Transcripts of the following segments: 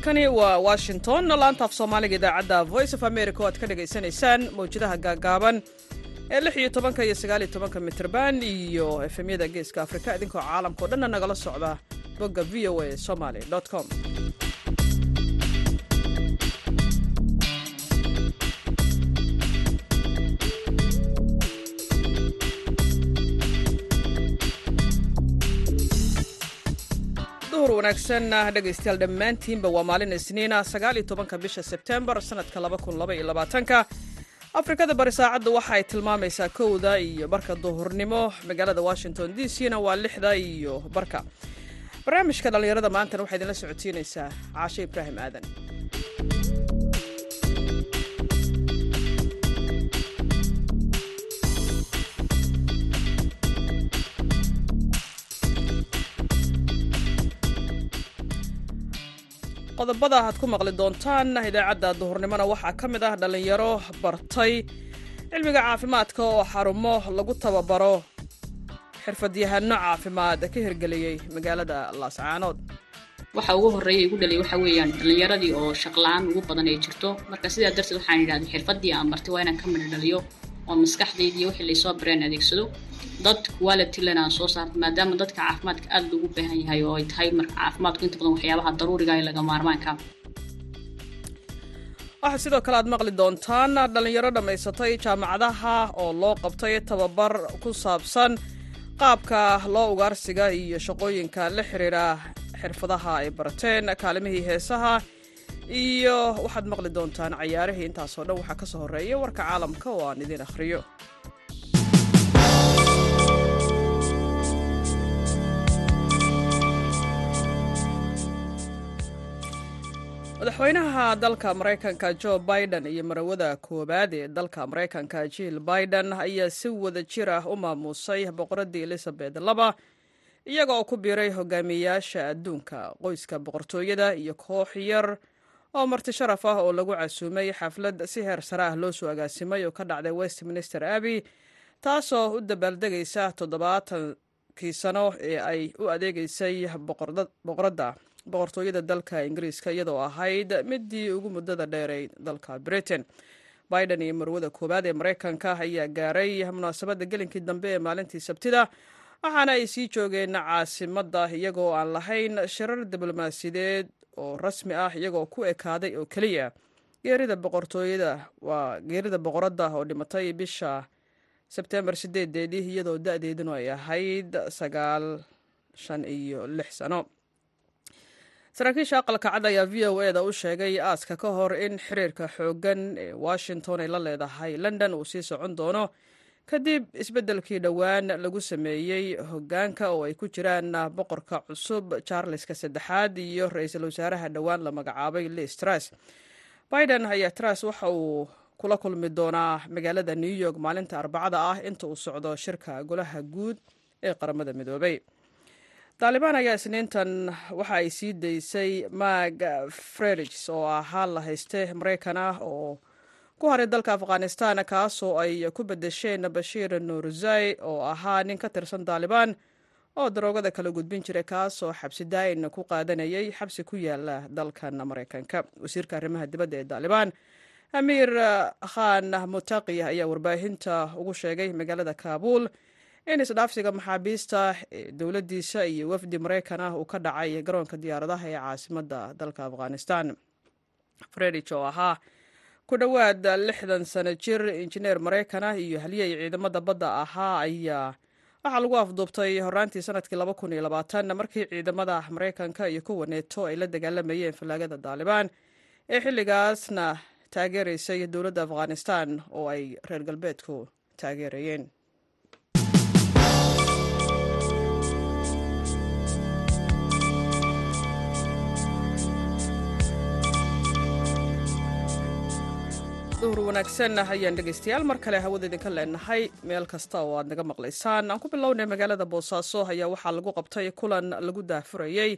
halkani waa washington. Laanta af soomaaliga idaacadda voice of america oo aad ka dhagaysanaysaan mawjadaha gaagaaban ee lix iyo tobanka iyo sagaal iyo tobanka mitrban iyo efemyada geeska afrika. Idinkoo caalamka o dhanna nagala socda bogga v o a somaly com duhur wanaagsan dhegaystayaal dhammaantiinba waa maalin isniina sagaal iyo tobanka bisha sebtembar sanadka laba kun laba iyo labaatanka. Afrikada bari saacadda waxa ay tilmaamaysaa kowda iyo barka duhurnimo. Magaalada washington d c na waa lixda iyo barka. Barnaamijka dhallinyarada maantana waxaa idinla socodsiinaysaa caashe ibraahim aadan qodobada aad ku maqli doontaan idaacadda duhurnimona waxaa ka mid ah dhallinyaro bartay cilmiga caafimaadka oo xarumo lagu tababaro xirfadyahano caafimaad ka hirgeliyey magaalada laascaanood waxa ugu horreeya igu dhalay waxa weeyaan dhallinyaradii oo shaqla-aan ugu badan ay jirto. Marka sidaa darteed waxaan idhahday xirfaddii aan bartay waa inaan ka midho dhaliyo oo maskaxdaydii wixii laysoo bareen adeegsado dad qualitylen aan soo saarto maadaama dadka caafimaadka aada loogu baahan yahay oo ay tahay marka caafimaadku inta badan waxyaabaha daruuriga ee laga maarmaanka. Waxaa sidoo kale aad maqli doontaan dhallinyaro dhammaysatay jaamacadaha oo loo qabtay tababar ku saabsan qaabka loo ugaarsiga iyo shaqooyinka la xiriira xirfadaha ay barteen kaalimihii heesaha iyo waxaad maqli doontaan cayaarihii intaasoo dhan waxaa ka soo horreeya warka caalamka oo aan idiin akhriyo. Madaxweynaha dalka maraykanka jo biden iyo marawada koowaad ee dalka maraykanka jill biden ayaa si wada jir ah u maamuusay boqoradii elizabeth laba iyaga oo ku biiray hogaamiyeyaasha adduunka qoyska boqortooyada iyo koox yar oo marti sharaf ah oo lagu casuumay xaflad si heer sare ah loo soo agaasimay oo ka dhacday westminster abbey taasoo u dabaaldegaysa toddobaatankii sano ee ay u adeegeysay boqoradda boqortooyada dalka ingiriiska iyadoo ahayd midii ugu muddada dheerayd dalka britain. Biden iyo marwada koowaad ee maraykanka ayaa gaaray munaasabadda gelinkii dambe ee maalintii sabtida waxaana ay sii joogeen caasimadda iyagoo aan lahayn shirar diblomaasiyadeed oo rasmi ah iyagoo ku ekaaday oo keliya geerida boqortooyada. Waa geerida boqoradda oo dhimatay bisha sebtembar sideedeedii iyadoo da-deeduna ay ahayd sagaal shan iyo lix sano. Saraakiisha aqalka cad ayaa v o e da u sheegay aaska ka hor in xiriirka xooggan ee washington ay la leedahay london uu sii socon doono kadib isbeddelkii dhowaan lagu sameeyey hoggaanka oo ay ku jiraan boqorka cusub charleska saddexaad iyo ra'iisul wasaaraha dhowaan la magacaabay liz tras biden ayaa tras waxa uu kula kulmi doonaa magaalada new york maalinta arbacada ah inta uu socdo shirka golaha guud ee qaramada midoobay. Taalibaan ayaa isniintan waxa ay sii daysay mag fredigs oo ahaa la hayste maraykan ah oo ku haray dalka afghanistan kaasoo ay ku bedesheen bashiir nuurzai oo ahaa nin ka tirsan taalibaan oo daroogada kala gudbin jiray kaasoo xabsi daa'in ku qaadanayay xabsi ku yaalla dalkan maraykanka wasiirka arrimaha dibadda ee taalibaan amiir khan mutaqi ayaa warbaahinta ugu sheegay magaalada kaabuul in isdhaafsiga maxaabiista ee dowladdiisa iyo wafdi maraykan ah uu ka dhacay garoonka diyaaradaha ee caasimadda dalka afghanistan. Fredich oo ahaa ku dhowaad lixdan sano jir injineer maraykan ah iyo haliyay ciidamada badda ahaa ayaa waxaa lagu afduubtay horaantii sannadkii laba kun iyo labaatan markii ciidamada maraykanka iyo kuwa neeto ay la dagaalamayeen fallaagada taalibaan ee xilligaasna taageeraysay dowladda afghanistan oo ay reer galbeedku taageerayeen duhur wanaagsan ayaan dhegaystayaal. Mar kale hawada idinka leenahay meel kasta oo aad naga maqlaysaan. Aan ku bilownay magaalada boosaaso ayaa waxaa lagu qabtay kulan lagu daafurayey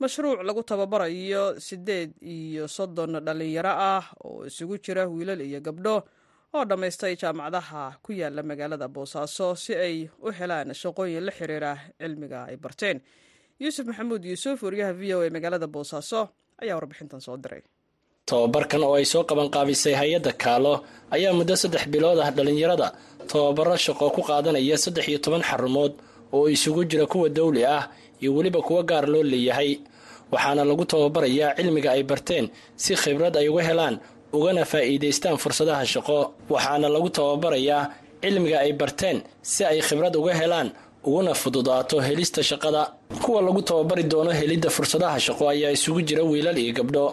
mashruuc lagu tababarayo siddeed iyo soddon dhallinyaro ah oo isugu jira wiilal iyo gabdho oo dhammaystay jaamacadaha ku yaalla magaalada boosaaso si ay u helaan shaqooyin la xiriira cilmiga ay barteen. Yuusuf maxamuud yuusuf wariyaha v o e magaalada boosaaso ayaa warbixintan soo diray tobabarkan oo ay soo qabanqaabisay hay'adda kaalo ayaa muddo saddex bilood ah dhallinyarada tobabaro shaqo ku qaadanaya saddex iyo toban xarumood oo isugu jira kuwa dawli ah iyo weliba kuwa gaar loo leeyahay. Waxaana lagu tababarayaa cilmiga ay barteen si khibrad ay uga helaan ugana faa'iidaystaan fursadaha shaqo. Waxaana lagu tababarayaa cilmiga ay barteen si ay khibrad uga helaan uguna fududaato helista shaqada. Kuwa lagu tababari doono helidda fursadaha shaqo ayaa isugu jira wiilal iyo gabdho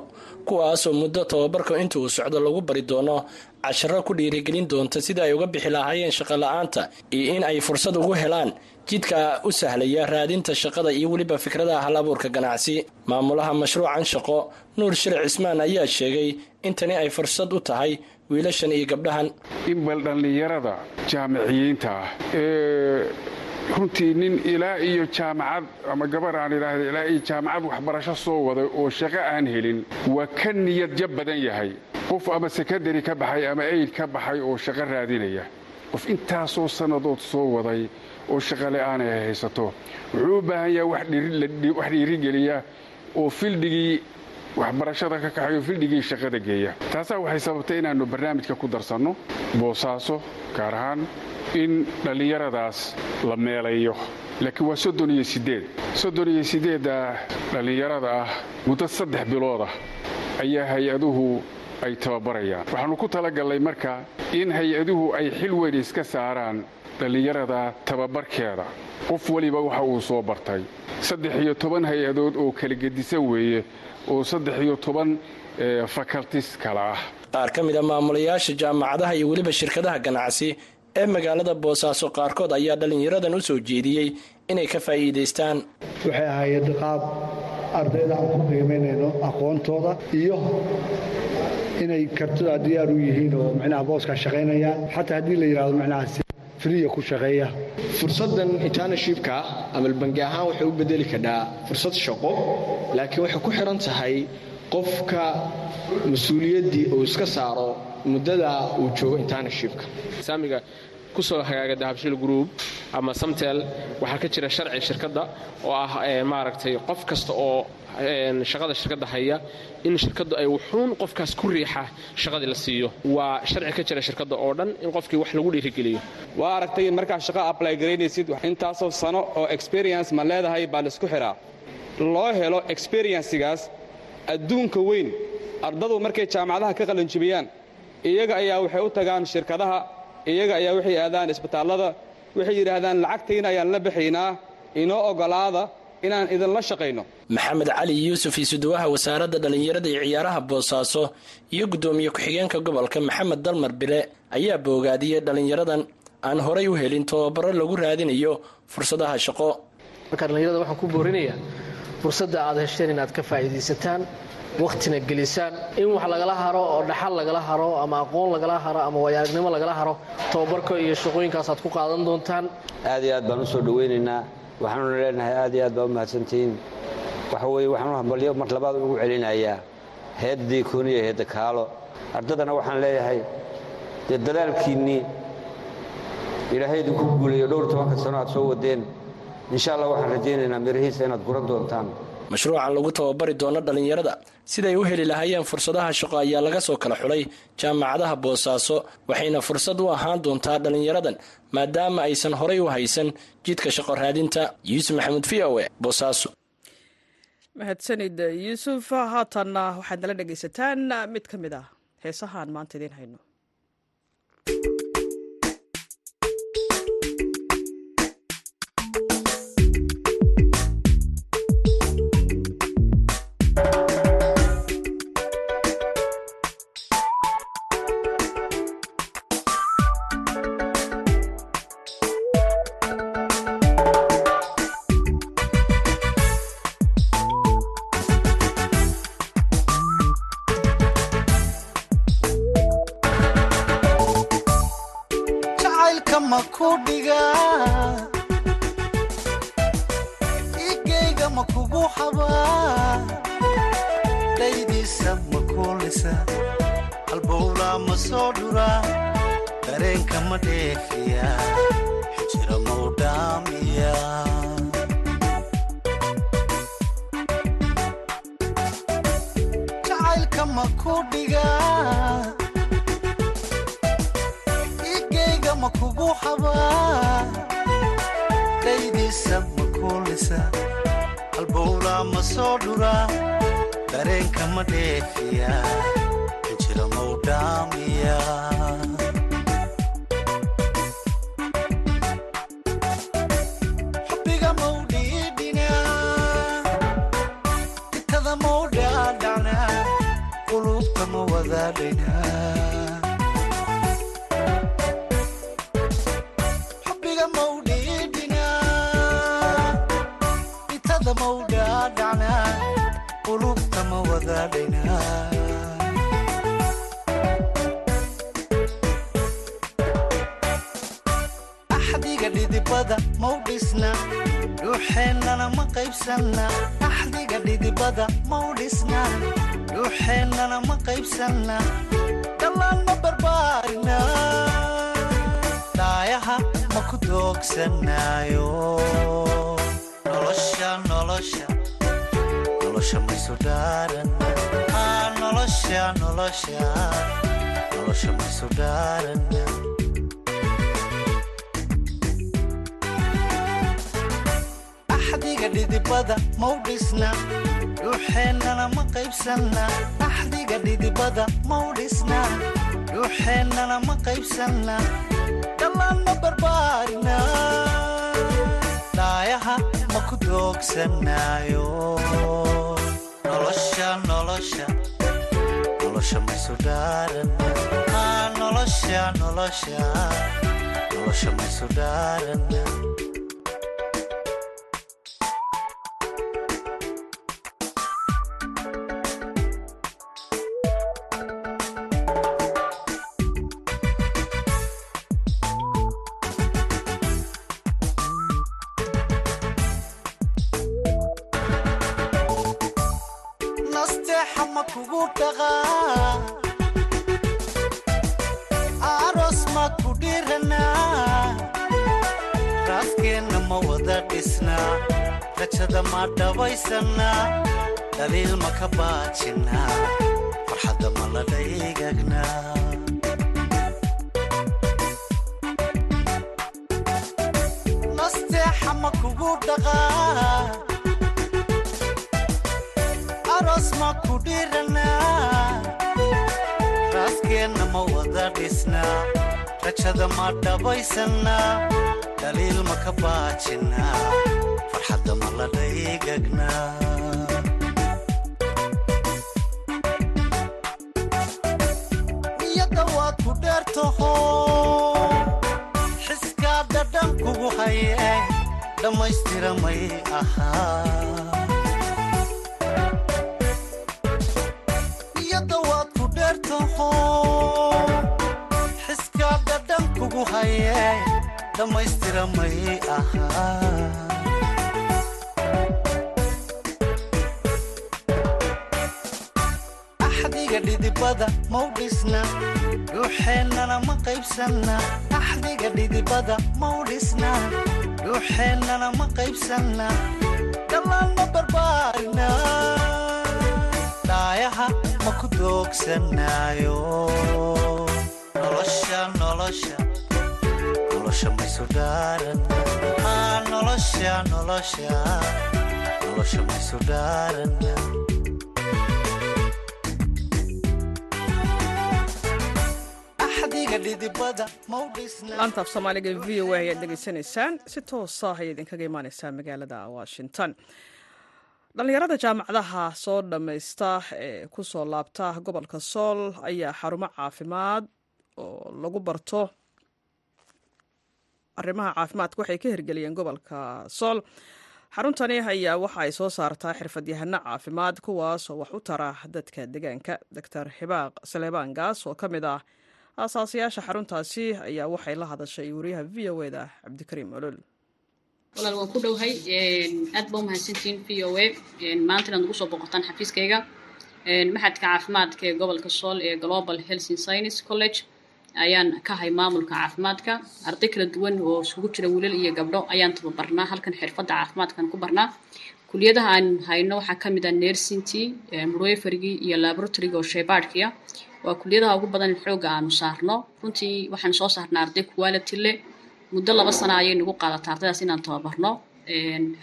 kuwaasoo muddo tababarka inta uu socdo lagu bari doono casharo ku dhiirigelin doonta sida ay uga bixi lahaayeen shaqo la'aanta iyo in ay fursad ugu helaan jidka u sahlaya raadinta shaqada iyo weliba fikradaha hal abuurka ganacsi. Maamulaha mashruucan shaqo nuur shiric cismaan ayaa sheegay in tani ay fursad u tahay wiilashan iyo gabdhahan. Inbal dhallinyarada jaamiciyiinta ah runtii nin ilaa iyo jaamacad ama gabar aan idhaahda ilaa iyo jaamacad waxbarasho soo waday oo shaqo aan helin waa ka niyad jab badan yahay. Qof ama sekondari ka baxay ama aid ka baxay oo shaqo raadinaya. Qof intaasoo sannadood soo waday oo shaqale aanay haysato wuxuu u baahan yahay wax dhiirigeliya oo fildigii waxbarashada ka kaxayo fildigii shaqada geeya. Taasaa waxay sababtay inaannu barnaamijka ku darsanno boosaaso gaar ahaan in dhallinyaradaas la meelayo. Laakiin waa soddon iyo siddeed. Soddon iyo siddeedda dhallinyarada ah muddo saddex biloodah ayaa hay'aduhu ay tababarayaan. Waxaannu ku talagallay marka in hay'aduhu ay xil weyn iska saaraan dhallinyarada tababarkeeda. Qof weliba waxa uu soo bartay. Saddex iyo toban hay'adood oo kala gedisan weeye oo saddex iyo toban fakaltis kale ah. Qaar ka mid a maamulayaasha jaamacadaha iyo weliba shirkadaha ganacsi ee magaalada boosaaso qaarkood ayaa dhallinyaradan u soo jeediyey inay ka faa'iidaystaan. Waxay ahayd qaab ardayda aan ku qiimaynayno aqoontooda iyo inay kartida diyaar u yihiin oo micnaha booskaa shaqaynayaan xataa haddii la yidhahdo micnaha friya ku shaqeeya fursaddan interneshipka ama bangi ahaan waxay u bedeli kadhaa fursad shaqo laakiin waxay ku xidhan tahay qofka mas'uuliyaddii uu iska saaro muddada uu joogo interneshipka saamiga ku soo hagaaga dahabshil group ama samtel waxaa ka jira sharci shirkadda oo ah maaragtay qof kasta oo shaqada shirkadda haya in shirkaddu ay wuxuun qofkaas ku riixa shaqadii la siiyo. Waa sharci ka jira shirkadda oo dhan in qofkii wax lagu dhiirigeliyo. Waa aragtay markaa shaqo ablay garaynaysid intaasoo sano oo experience ma leedahay baa la isku xiraa. Loo helo experiencigaas adduunka weyn. Ardadu markay jaamacadaha ka qalanjibiyaan iyaga ayaa waxay u tagaan shirkadaha iyaga ayaa waxay aadaan isbitaallada waxay yidhaahdaan lacagtayna ayaan la baxaynaa inoo oggolaada inaan idinla shaqayno. Maxamed cali yuusuf isuduwaha wasaaradda dhallinyarada iyo ciyaaraha boosaaso iyo guddoomiye ku-xigeenka gobolka maxamed dalmar bile ayaa boogaadiyey dhallinyaradan aan horay u helin tababaro lagu raadinayo fursadaha shaqo. Marka dhallinyarada waxaan ku boorinayaa fursadda aad hesheen inaad ka faa'iidaysataan wakhtina gelisaan in wax lagala haro oo dhaxal lagala haro ama aqoon lagala haro ama waayaaragnimo lagala haro tababarka iyo shaqooyinkaas aad ku qaadan doontaan. Aad iyo aad baan u soo dhowaynaynaa waxaanuna leenahay aad iyo aad baa u mahadsantihiin. Waxa weeye waxaanu hambalyo mar labaad ugu celinayaa heeddii kooniya heedda kaalo. Ardadana waxaan leeyahay dee dadaalkiinnii ilaahay idinku guuleeyo dhowr tobanka sano aad soo wadeen. Insha allah waxaan rajaynaynaa mirahiisa inaad guran doontaan mashruucan lagu tababari doono dhallinyarada siday u heli lahaayeen fursadaha shaqo ayaa laga soo kala xulay jaamacadaha boosaaso waxayna fursad u ahaan doontaa dhallinyaradan maadaama aysan horay u haysan jidka shaqo raadinta. Yuusuf maxamuud v o e boosaaso. Mahadsanid yuusuf haatanna waxaad nala dhegaysataan. Mid ka mid ah heesahaan maanta idiin hayno ku dhigaa igayga ma kugu xabaa dhaydiisa ma kuulisa halbowlaa ma soo dhuraa dareenka ma dheefiya? Injira mau dhuuxeennana ma qaybsanna axdiga dhidibada mau dhisna. Dhuuxeennana ma qaybsanna dhallaan ma barbaarina. Dhaayaha ma ku doogsanaayo nolosha nolosha. Nolosha maysu dhaaran aa nolosha nolosha. Nolosha maysu dhaaran axdiga dhidibada mau dhisna? Dhuuxeennana ma qaybsanna. Axdiga dhidibada mau dhisna? Dhuuxeennana ma qaybsanna. Dhallaan ma barbaarina? Dhaayaha ma ku doogsanaayo nolosha nolosha. Nolosha maysu dhaaran aa nolosha nolosha. Nolosha maysu dhaaran dhabaysannaa dhaliil ma ka baajinnaa farxadda ma la dhaygagnaa nasteexa ma kugu ma wada dhisnaa rajada ma dhabaysannaa dhaliil ma ka baajinnaa farxadda ma la dhaygagnaa niyadda waad ku dheertaho xiskaa dhadhan kugu haye dhammaystira may ahaa. Niyadda waad ku dheertaho xiskaa dhadhan kugu haye dhammaystira may ahaa dhidibada mau dhisna? Dhuuxeennana ma qaybsanna? Axdiga dhidibada mau dhisna? Dhuuxeennana ma qaybsanna? Dhallaan ma barbaarina? Dhaayaha ma ku doogsanaayo nolosha nolosha. Nolosha maysu dhaaran aa nolosha nolosha. Nolosha maysu dhaaran laanta af soomaaliga v o a ayaad dhegaysanaysaan si toosa ayay idinkaga imaaneysaa magaalada washington. Dhallinyarada jaamacadaha soo dhammaysta ee ku soo laabta gobolka sool ayaa xarumo caafimaad oo lagu barto. Arrimaha caafimaadka waxay ka hirgeliyeen gobolka sool xaruntani ayaa waxa ay soo saartaa xirfadyahano caafimaad kuwaasoo wax u tara dadka deegaanka. Doctor xibaaq saleebaan oo ka mid ah aasaasayaasha xaruntaasi ayaa waxay la hadashay wariyaha v o eda cabdikariim olol. Walaal waan ku dhowhay aad ba umahadsantihiin v o a. Maanta inaad nagu soo boqotaan xafiiskayga. Maxadka caafimaadka ee gobolka sool ee global and science college ayaan ka hay maamulka caafimaadka. Arday kala duwan oo isugu jira wiilal iyo gabdho ayaan tababarnaa halkan xirfadda caafimaadkan ku barnaa. Kuliyadaha aan hayno waxaa ka mid ah nersintii murweferigii iyo laboratoryga oo shaybaadhkiya waa kuliyadaha ugu badan xooga aanu saarno. Runtii waxaan soo saarnaa arday quality leh muddo laba sana ayay nagu qaadataa ardaydaas inaan tababarno.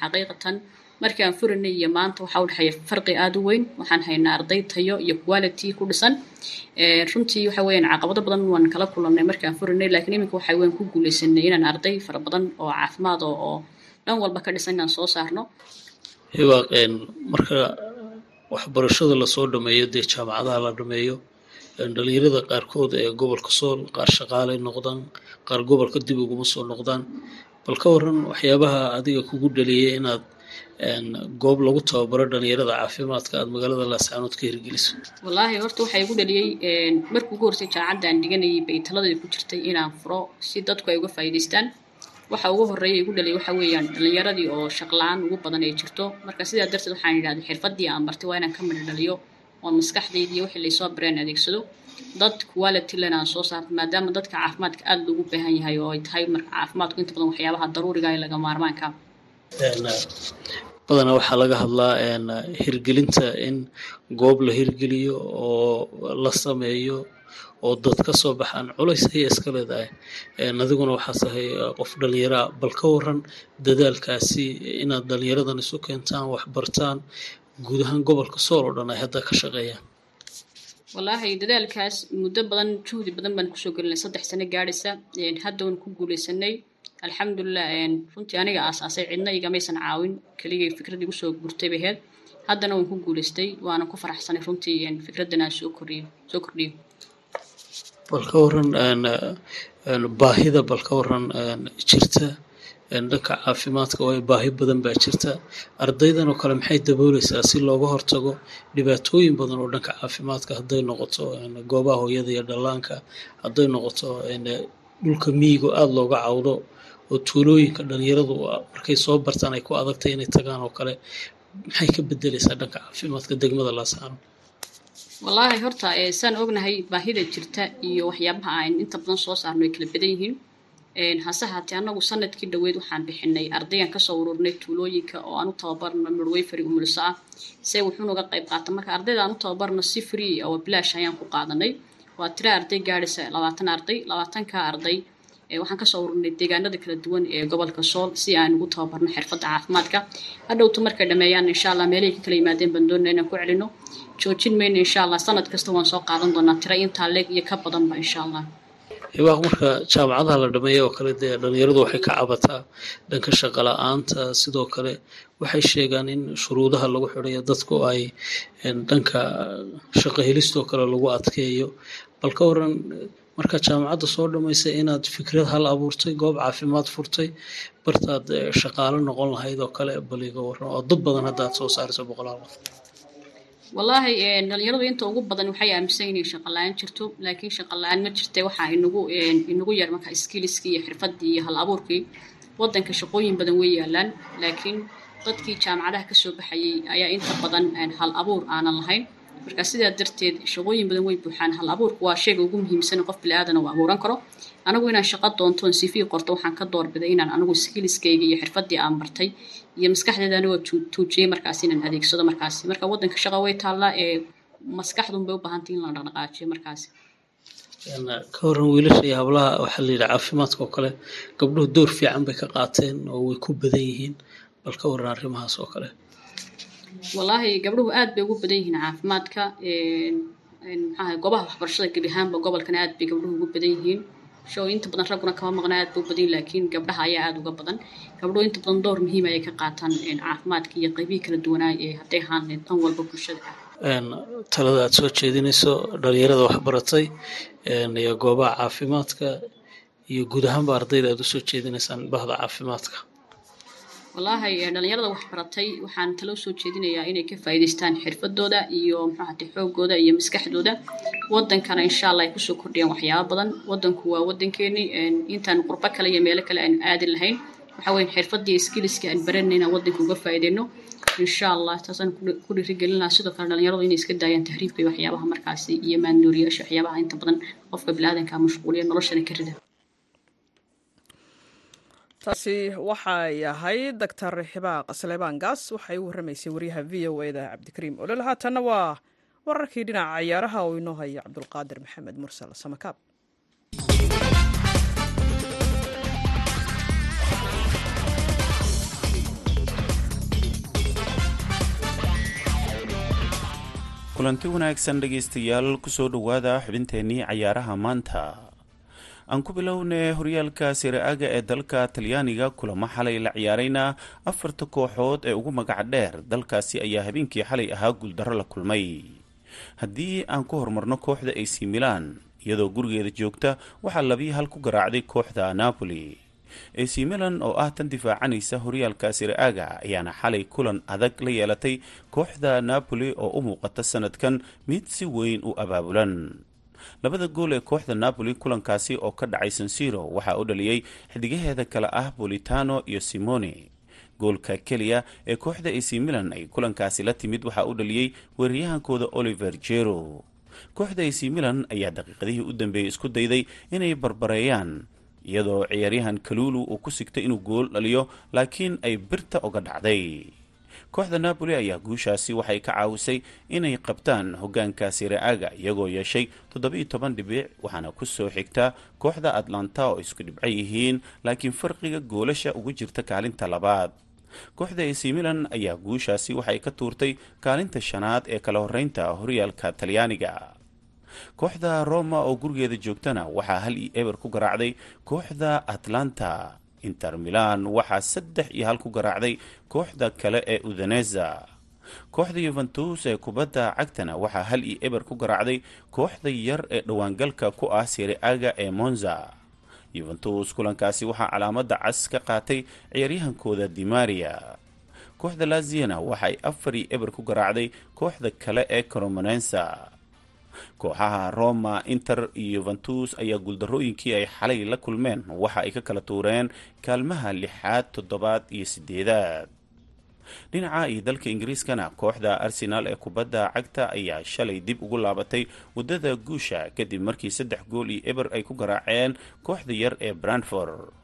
Xaqiiqatan markii aan furanay iyo maanta waxaa u dhexeeya farqi aada u weyn. Waxaan haynaa arday tayo iyo quality ku dhisan. Runtii waxa weeyaan caqabado badan waan kala kulannay markii furanay laakiin iminka waxa weyn ku guuleysanay inaan arday fara badan oo caafimaad oo oo dhan walba ka dhisan inaan soo saarno. Marka waxbarashada la soo dhameeyo dee jaamacadaha la dhameeyo dhalinyarada qaarkood ee gobolka sool qaar shaqaalay noqdaan qaar gobolka dib uguma soo noqdaan. Bal ka waran waxyaabaha adiga kugu dhaliyay inaad goob lagu tababaro dhalinyarada caafimaadka aad magaalada laascaanood ka hirgeliso. Wallaahi horta waxaa igu dhaliyey markii ugu horeysay jaamacadda aan dhiganayay bay taladii ku jirtay inaan furo si dadku ay uga faa'iidaystaan. Waxa ugu horreeya igu dhaliyay waxa weeyaan dhalinyaradii oo shaqla-aan ugu badan ay jirto. Marka sidaa darteed waxaan idhahday xirfadii aan bartay waa inaan ka midho dhaliyo oo maskaxdayda iyo wixii laysoo bareen adeegsado dad quality len aan soo saarto maadaama dadka caafimaadka aada loogu baahan yahay oo ay tahay marka caafimaadku inta badan waxyaabaha daruuriga ee laga maarmaanka badanaa waxaa laga hadlaa hirgelinta in goob la hirgeliyo oo la sameeyo oo dad ka soo baxaan culays ayay iska leedahay. Adiguna waxaa tahay qof dhalinyaraa bal ka waran dadaalkaasi inaad dhalinyaradan isu keentaan waxbartaan guud ahaan gobolka sool oo dhan ay hadda ka shaqeeyaan. Wallaahi dadaalkaas muddo badan juhdi badan baan ku soo gelinay. Saddex sano gaadhaysa hadda waan ku guuleysanay alxamdulilah runtii aniga aasaasay cidna igamaysan caawin. Keligay fikradii gusoo gurtay bay ahayd. Haddana waan ku guuleystay waana ku faraxsanay runtii fikraddan aan soo kordhiyo soo kordhiyo. Bal ka waran baahida bal ka waran jirta dhanka caafimaadka waayo baahi badan baa jirta. Ardaydan oo kale maxay dabooleysaa si looga hortago dhibaatooyin badan oo dhanka caafimaadka? Hadday noqoto goobaha hooyada iyo dhallaanka hadday noqoto dhulka miyigo aada looga cawdo oo tuulooyinka dhalinyaradu markay soo bartaan ay ku adagtay inay tagaan oo kale maxay ka bedeleysaa dhanka caafimaadka degmada laasaano wallaahi horta saan ognahay baahida jirta iyo waxyaabaha aan inta badan soo saarno ay kala badan yihiin hase haatee annagu sannadkii dhoweyd waxaan bixinay ardaygan ka soo ururnay tuulooyinka oo aan u tababarno midwayfari umuliso ah se wuxuunaga qayb qaata marka ardayda aan tababarno si free oo bilaash ayaan ku qaadanay. Waa tira arday gaadhaysa labaatan arday labaatanka arday. Waxaan ka soo ururnay deegaanada kala duwan ee gobolka sool si aan ugu tababarno xirfadda caafimaadka. Hadhowtu markay dhameeyaan insha allah meelihii ka kala yimaadeen baan doonana inaan ku celino. Joojin mayno insha allah sanad kasta waan soo qaadan doonaa. Tira intaa leeg iyo ka badanba insha allah hibaaq marka jaamacadaha la dhameeya oo kale dee dhalinyaradu waxay ka cabataa dhanka shaqo la'aanta. Sidoo kale waxay sheegaan in shuruudaha lagu xidhayo dadku ay dhanka shaqo helistoo kale lagu adkeeyo. Bal ka waran marka jaamacadda soo dhamaysay inaad fikrad hal abuurtay goob caafimaad furtay bartaad shaqaalo noqon lahayd oo kale bal iga waran oo dad badan hadda soo saarayso boqolaal qof wallaahi dhalinyaradu inta ugu badan waxay aaminsan inay shaqo la'aan jirto laakiin shaqo la'aan ma jirta waxaa inagu inagu yar marka skilliskii iyo xirfaddii iyo hal abuurkii. Waddanka shaqooyin badan way yaalaan laakiin dadkii jaamacadaha ka soo baxayay ayaa inta badan hal abuur aanan lahayn marka sidaa darteed shaqooyin badan way buuxaan. Hal abuurku waa shayga ugu muhiimsan qof bili-aadana uu abuuran karo. Anigu inaan shaqo doontoon cv qorto waxaan ka doorbiday inaan anigu skilliskayga iyo xirfaddii aan bartay iyo maskaxdeeda anigoo tuujiyey markaas inaan adeegsado markaasi. Marka waddanka shaqa way taallaa ee maskaxdun bay u baahantay in la dhaqdhaqaajiyo markaasi. Ka waran wiilasha iyo hablaha waxaa la yidhi caafimaadka oo kale gabdhuhu door fiican bay ka qaateen oo way ku badan yihiin bal ka waran arrimahaas oo kale wallaahi gabdhuhu aad bay ugu badan yihiin caafimaadka maxaa goobaha waxbarashada gebi ahaanba gobolkana aad bay gabdhuhu ugu badan yihiin. Show inta badan ragguna kama maqna aad buu badan laakiin gabdhaha ayaa aada uga badan. Gabdhuhu inta badan door muhiim ayay ka qaataan caafimaadka iyo qaybihii kala duwanaa ee hadday ahaan tan walba bulshada ah. Talada aad soo jeedinayso dhalinyarada waxbaratay iyo goobaha caafimaadka iyo guud ahaanba ardayda aad u soo jeedinaysaan bahda caafimaadka wallaahi dhalinyarada waxbaratay waxaan talo soo jeedinayaa inay ka faa'iidaystaan xirfadooda iyo muxuahate xoogooda iyo maskaxdooda. Wadankana insha allah ay ku soo kordhiyaan waxyaaba badan. Wadanku waa wadankeeni intaan qurbo kale iyo meelo kale aan aadin lahayn. Waxa weeye xirfadii skilliska aan baranayna wadanka uga faa'iideyno insha allah taasaan ku dhiirigelin sidoo kale dhalinyaradu inay iska daayaan tahriibka iyo waxyaabaha markaasi iyo maandooriyaasha waxyaabaha inta badan qofka biniaadanka mashquuliya noloshana ka rida taasi waxay ahayd doctor xibaaq saleebaan gaas. Waxay u warramaysay wariyaha v o eda cabdikariim olol haatanna waa wararkii dhinaca ciyaaraha oo inoo haya cabdulqaadir maxamed mursal samakaab kulanti wanaagsan dhegaystayaal ku soo dhowaada xubinteennii cayaaraha maanta aan ku bilownay horyaalka siraaga ee dalka talyaaniga kulamo xalay la ciyaarayna afarta kooxood ee ugu magaca dheer. Dalkaasi ayaa habeenkii xalay ahaa guuldarro la kulmay. Haddii aan ku horumarno kooxda ac milan iyadoo gurigeeda joogta waxaa labiyo hal ku garaacday kooxda napoli. Ac milan oo ah tan difaacanaysa horyaalka siraaga ayaana xalay kulan adag la yeelatay kooxda napoli oo u muuqata sanadkan mid si weyn u abaabulan labada gool ee kooxda napoli kulankaasi oo ka dhacay sansiro waxaa u dhaliyey xidigaheeda kale ah bolitano iyo simone. Goolka keliya ee kooxda ac milan ay kulankaasi la timid waxaa u dhaliyey weeraryahankooda oliver jero kooxda ac milan ayaa daqiiqadihii u dambeeyey isku dayday inay barbareeyaan iyadoo ciyaaryahan kalulu uu ku sigtay inuu gool dhaliyo laakiin ay birta uga dhacday kooxda napoli ayaa guushaasi waxay ka caawisay inay qabtaan hogaanka siraaga iyagoo yeeshay toddobiiyo toban dhibic waxaana ku soo xigta kooxda atlanta oo isku dhibco yihiin laakiin farqiga goolasha ugu jirta kaalinta labaad. Kooxda ac milan ayaa guushaasi waxay ka tuurtay kaalinta shanaad ee kala horeynta horyaalka talyaaniga. Kooxda roma oo gurigeeda joogtana waxaa hal iyo eber ku garaacday kooxda atlanta inter milan waxaa saddex iyo hal ku garaacday kooxda kale ee udaneza kooxda yuventus ee kubadda cagtana waxaa hal iyo eber ku garaacday kooxda yar ee dhowaangalka ku ah siriaga ee monza. Yuventus kulankaasi waxaa calaamada cas ka qaatay ciyaaryahankooda dimaria kooxda laziana waxay afar iyo eber ku garaacday kooxda kale ee coromonensa kooxaha roma inter iyo yuventus ayaa guuldarooyinkii ay xalay la kulmeen. Waxa ay ka kala tuureen kaalmaha lixaad toddobaad iyo sideedaad. Dhinaca iyo dalka ingiriiskana kooxda arsenaal ee kubadda cagta ayaa shalay dib ugu laabatay waddada guusha kadib markii saddex gool iyo eber ay ku garaaceen kooxda yar ee brandford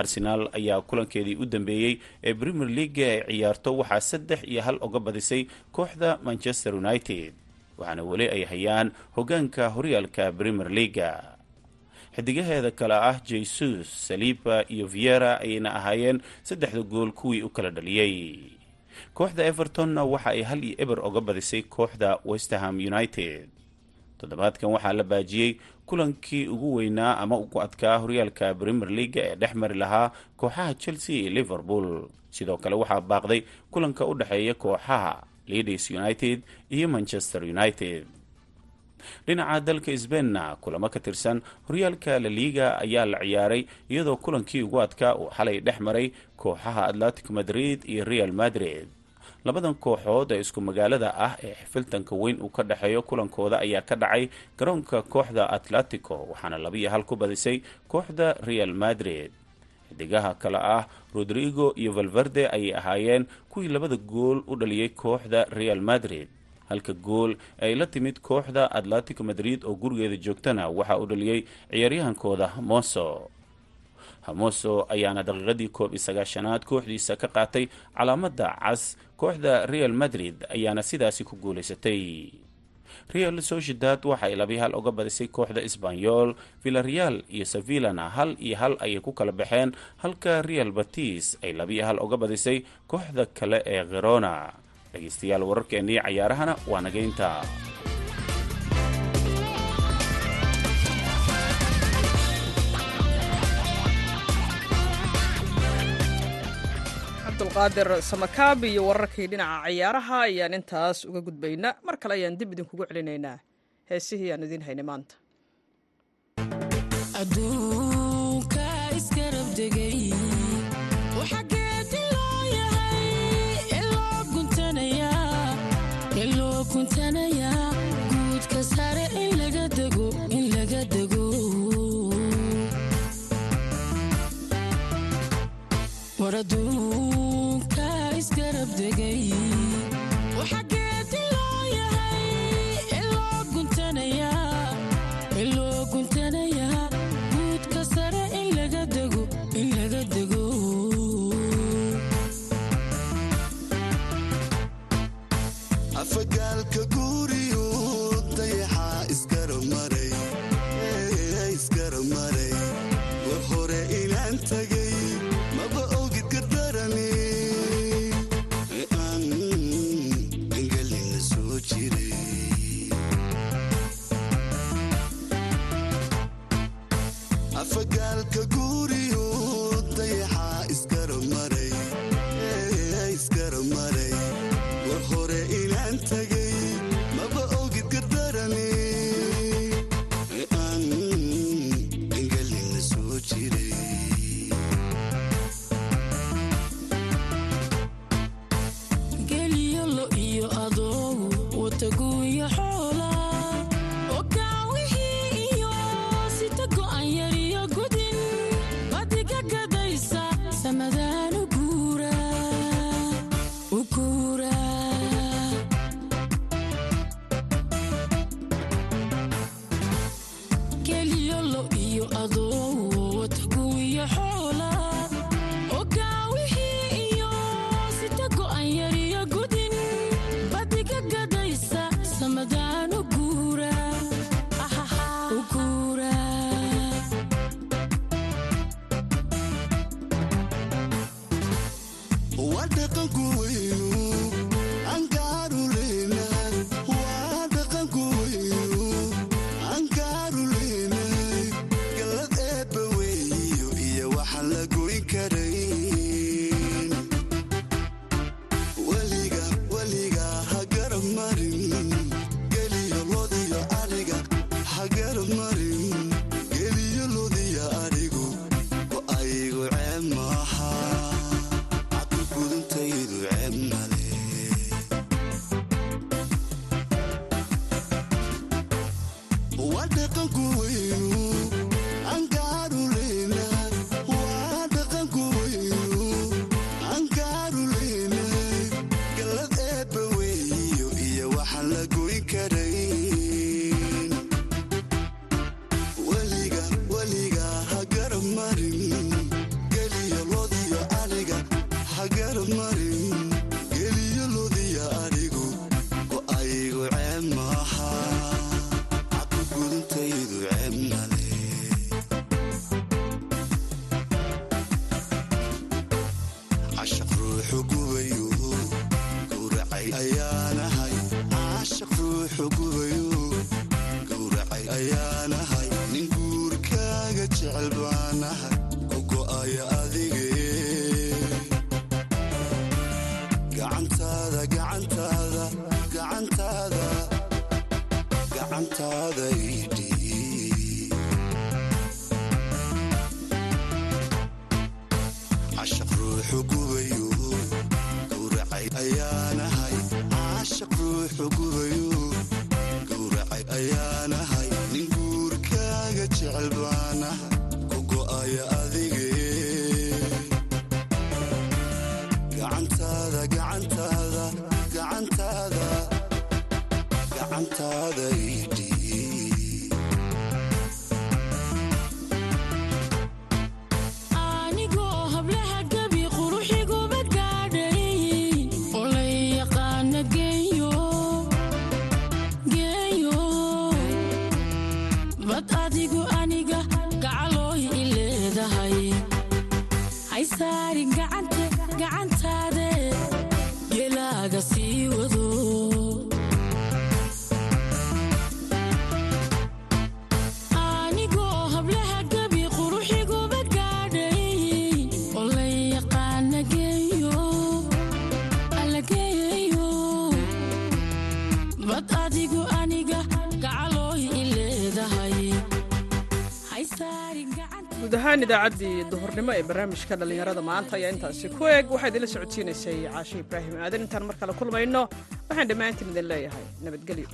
arsenaal ayaa kulankeedii u dambeeyey ee premier leaga ay ciyaarto waxaa saddex iyo hal oga badisay kooxda manchester united waxaana weli ay hayaan hogaanka horyaalka premier leaga xidigaheeda kale ah jesus saliba iyo viera ayayna ahaayeen saddexda gool kuwii u kala dhaliyey kooxda evertonna waxa ay hal iyo eber oga badisay kooxda westerham united. Toddobaadkan waxaa la baajiyey kulankii ugu weynaa ama ugu adkaa horyaalka premier leaga ee dhex mari lahaa kooxaha chelsea iyo liverpool. Sidoo kale waxaa baaqday kulanka u dhexeeya kooxaha leaders united iyo manchester united. Dhinaca dalka sbainna kulamo ka tirsan horyaalka la liiga ayaa la ciyaaray iyadoo kulankii ugu adkaa uu xalay dhex maray kooxaha atlantic madrid iyo real madrid. Labadan kooxood ee isku magaalada ah ee xifiltanka weyn uu ka dhexeeyo kulankooda ayaa ka dhacay garoonka kooxda atletico waxaana labiyo hal ku badisay kooxda real madrid xidigaha kale ah rodrigo iyo valverde ayay ahaayeen kuwii labada gool u dhaliyey kooxda real madrid. Halka gool ay la timid kooxda atletico madrid oo gurigeeda joogtana waxaa u dhaliyey ciyaaryahankooda hamoso. Hamoso ayaana daqiiqadii koob iyo sagaashanaad kooxdiisa ka qaatay calaamada cas. Kooxda real madrid ayaana sidaasi ku guulaysatay real sociedad waxay labi hal uga badisay kooxda sbanyol villareal iyo sevillana hal iyo hal ayay ku kala baxeen halka real batis ay labiyo hal uga badisay kooxda kale ee kherona dhegaystayaal wararkeennii cayaarahana waa nageynta cabdulqaadir samakaab iyo wararkii dhinaca cayaaraha ayaan intaas uga gudbaynaa mar kale ayaan dib idinkugu celinaynaa. Heesihii aan idiin haynay maanta tegay المحال dhammaan idaacaddii duhurnimo ee barnaamijka dhallinyarada maanta ayaa intaasi ku eg. Waxaa idinla socodsiinaysay caashe ibraahim aadan intaan mar kale kulmayno waxaan dhammaantiin idin leeyahay nabadgelyo.